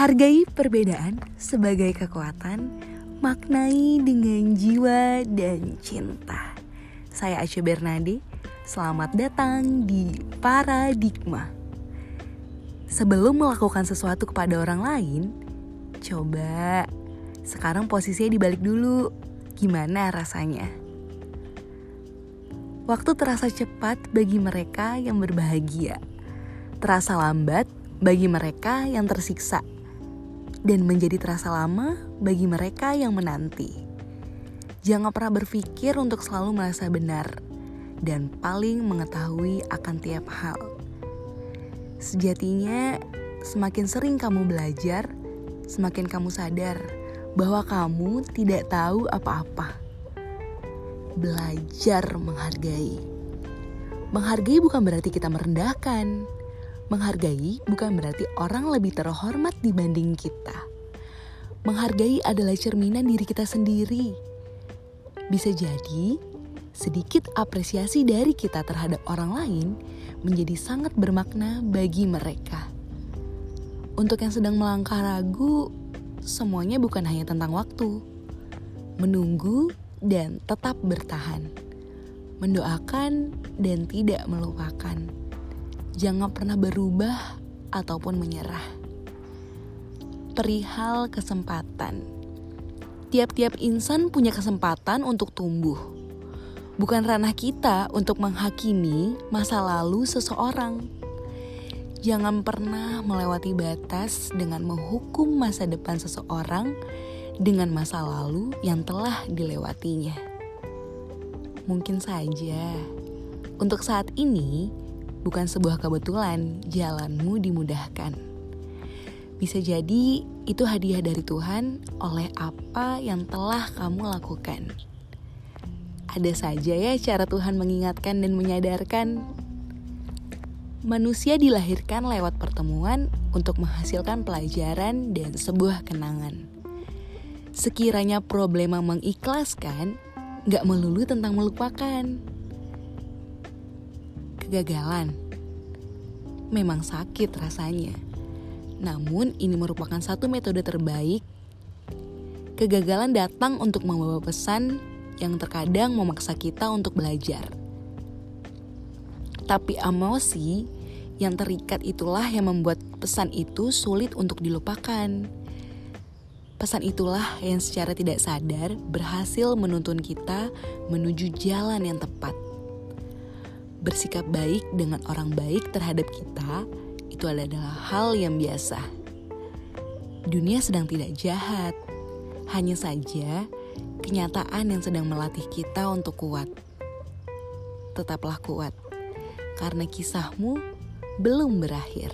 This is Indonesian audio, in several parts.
Hargai perbedaan sebagai kekuatan, maknai dengan jiwa dan cinta. Saya Ace Bernade, selamat datang di Paradigma. Sebelum melakukan sesuatu kepada orang lain, coba sekarang posisinya dibalik dulu. Gimana rasanya? Waktu terasa cepat bagi mereka yang berbahagia, terasa lambat bagi mereka yang tersiksa dan menjadi terasa lama bagi mereka yang menanti. Jangan pernah berpikir untuk selalu merasa benar dan paling mengetahui akan tiap hal. Sejatinya, semakin sering kamu belajar, semakin kamu sadar bahwa kamu tidak tahu apa-apa. Belajar menghargai. Menghargai bukan berarti kita merendahkan Menghargai bukan berarti orang lebih terhormat dibanding kita. Menghargai adalah cerminan diri kita sendiri. Bisa jadi sedikit apresiasi dari kita terhadap orang lain menjadi sangat bermakna bagi mereka. Untuk yang sedang melangkah ragu, semuanya bukan hanya tentang waktu. Menunggu dan tetap bertahan. Mendoakan dan tidak melupakan jangan pernah berubah ataupun menyerah. Perihal kesempatan, tiap-tiap insan punya kesempatan untuk tumbuh. Bukan ranah kita untuk menghakimi masa lalu seseorang. Jangan pernah melewati batas dengan menghukum masa depan seseorang dengan masa lalu yang telah dilewatinya. Mungkin saja untuk saat ini bukan sebuah kebetulan jalanmu dimudahkan. Bisa jadi itu hadiah dari Tuhan oleh apa yang telah kamu lakukan. Ada saja ya cara Tuhan mengingatkan dan menyadarkan. Manusia dilahirkan lewat pertemuan untuk menghasilkan pelajaran dan sebuah kenangan. Sekiranya problema mengikhlaskan, gak melulu tentang melupakan kegagalan. Memang sakit rasanya. Namun ini merupakan satu metode terbaik. Kegagalan datang untuk membawa pesan yang terkadang memaksa kita untuk belajar. Tapi emosi yang terikat itulah yang membuat pesan itu sulit untuk dilupakan. Pesan itulah yang secara tidak sadar berhasil menuntun kita menuju jalan yang tepat bersikap baik dengan orang baik terhadap kita itu adalah hal yang biasa. Dunia sedang tidak jahat, hanya saja kenyataan yang sedang melatih kita untuk kuat. Tetaplah kuat, karena kisahmu belum berakhir.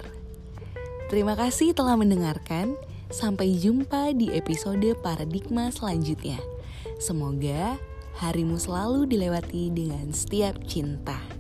Terima kasih telah mendengarkan. Sampai jumpa di episode paradigma selanjutnya. Semoga harimu selalu dilewati dengan setiap cinta.